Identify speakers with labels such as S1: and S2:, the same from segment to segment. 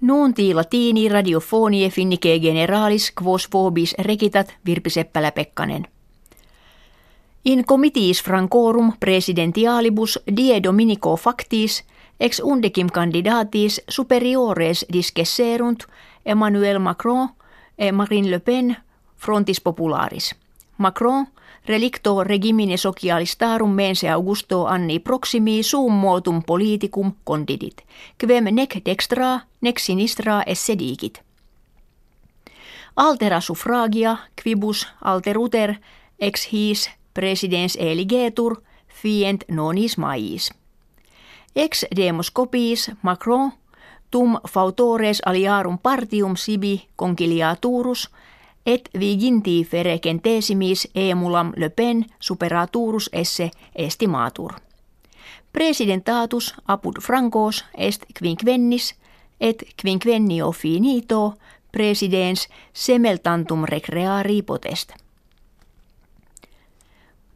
S1: Nuunti latini radiofonie finnike generalis quos vobis rekitat Virpi Seppälä-Pekkanen. In comitiis francorum presidentialibus die dominico factis ex undecim candidatis superiores discesserunt Emmanuel Macron e Marine Le Pen frontis popularis. Macron relicto regimine socialistarum mense Augusto anni proximi sum motum politicum condidit, quem nec dextra nec sinistra esse digit. Altera suffragia quibus alteruter ex his presidens eligetur fient nonis maiis. Ex demos copiis Macron tum fautores aliarum partium sibi conciliaturus et viginti fere centesimis emulam Le Pen superaturus esse estimatur. Presidentatus apud francos est quinquennis et quinquennio finito presidens semeltantum recreari potest.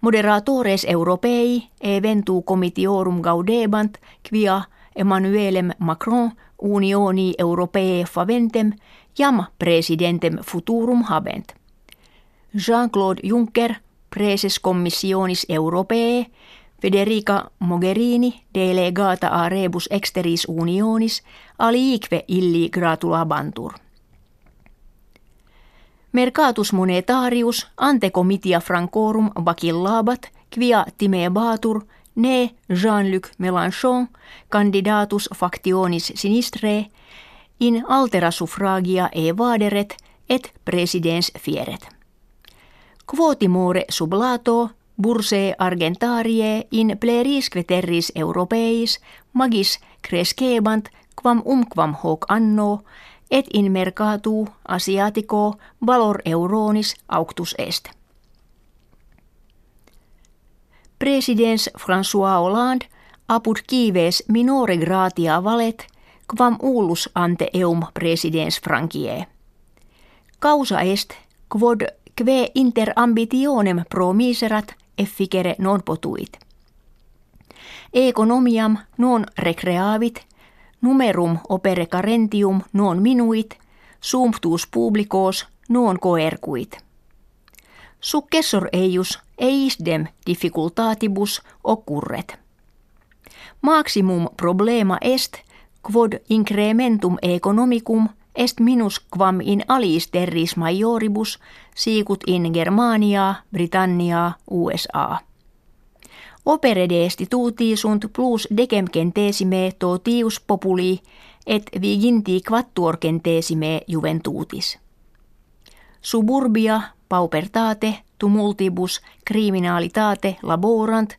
S1: Moderatores europei eventu comitiorum gaudebant quia Emmanuelem Macron unioni europee faventem jam presidentem futurum habent. Jean-Claude Juncker, preses commissionis europee, Federica Mogherini, delegata a rebus exteris unionis, aliique illi gratulabantur. Mercatus monetarius ante comitia francorum vacillabat, quia timebatur ne Jean-Luc Mélenchon, candidatus factionis sinistre, in altera suffragia evaderet et presidens fieret. Quotimore sublato burse argentarie in plerisque terris europeis magis crescebant quam umquam hoc anno et in mercatu asiatico valor euronis auctus est. Presidents François Hollande apud kives minore gratia valet quam ulus ante eum presidens Frankie. Causa est quod kve inter ambitionem pro miserat efficere non potuit. Economiam non recreavit, numerum opere carentium non minuit, sumptuus publicos non coercuit. Successor eius eisdem difficultatibus occurret. Maximum problema est – quod incrementum economicum est minus quam in alis terris majoribus sicut in Germania, Britannia, USA. Opere destituti sunt plus decem centesime totius populi et viginti quattuor centesime juventutis. Suburbia, paupertate, tumultibus, criminalitate laborant,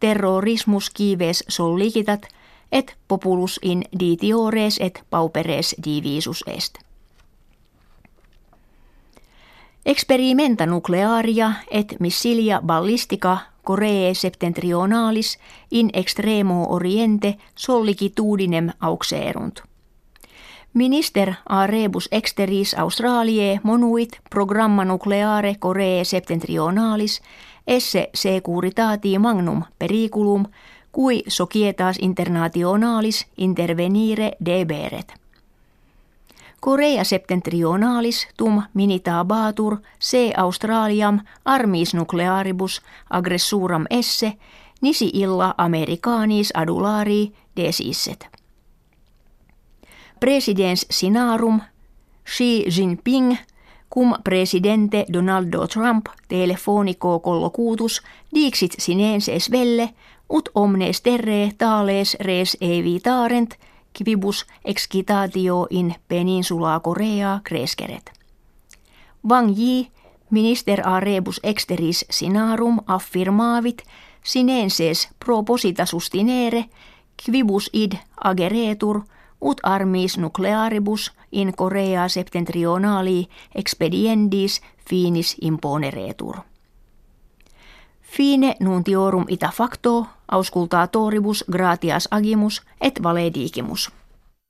S1: terrorismus kives sollicitat – et populus in ditiores et pauperes divisus est. Experimenta nuclearia et missilia ballistica Coree septentrionalis in extremo oriente sollicitudinem auxerunt. Minister a rebus exteris Australiae monuit programma nucleare Coree septentrionalis esse securitati magnum periculum cui societas internationalis intervenire deberet. Korea septentrionalis tum minitabatur se Australiam armis nuclearibus aggressuram esse nisi illa Americanis adulari desisset. Presidens sinarum Xi Jinping cum presidente Donaldo Trump telefonico collocutus dixit sinenses velle ut omnes terre tales res evitarent quibus excitatio in peninsula Korea cresceret. Wang Yi, minister a rebus exteris sinarum affirmavit sinenses proposita sustinere quibus id ageretur ut armis nuclearibus in Korea septentrionali expediendis finis imponeretur. Fine nuntiorum ita facto auscultatoribus gratias agimus et valedigimus.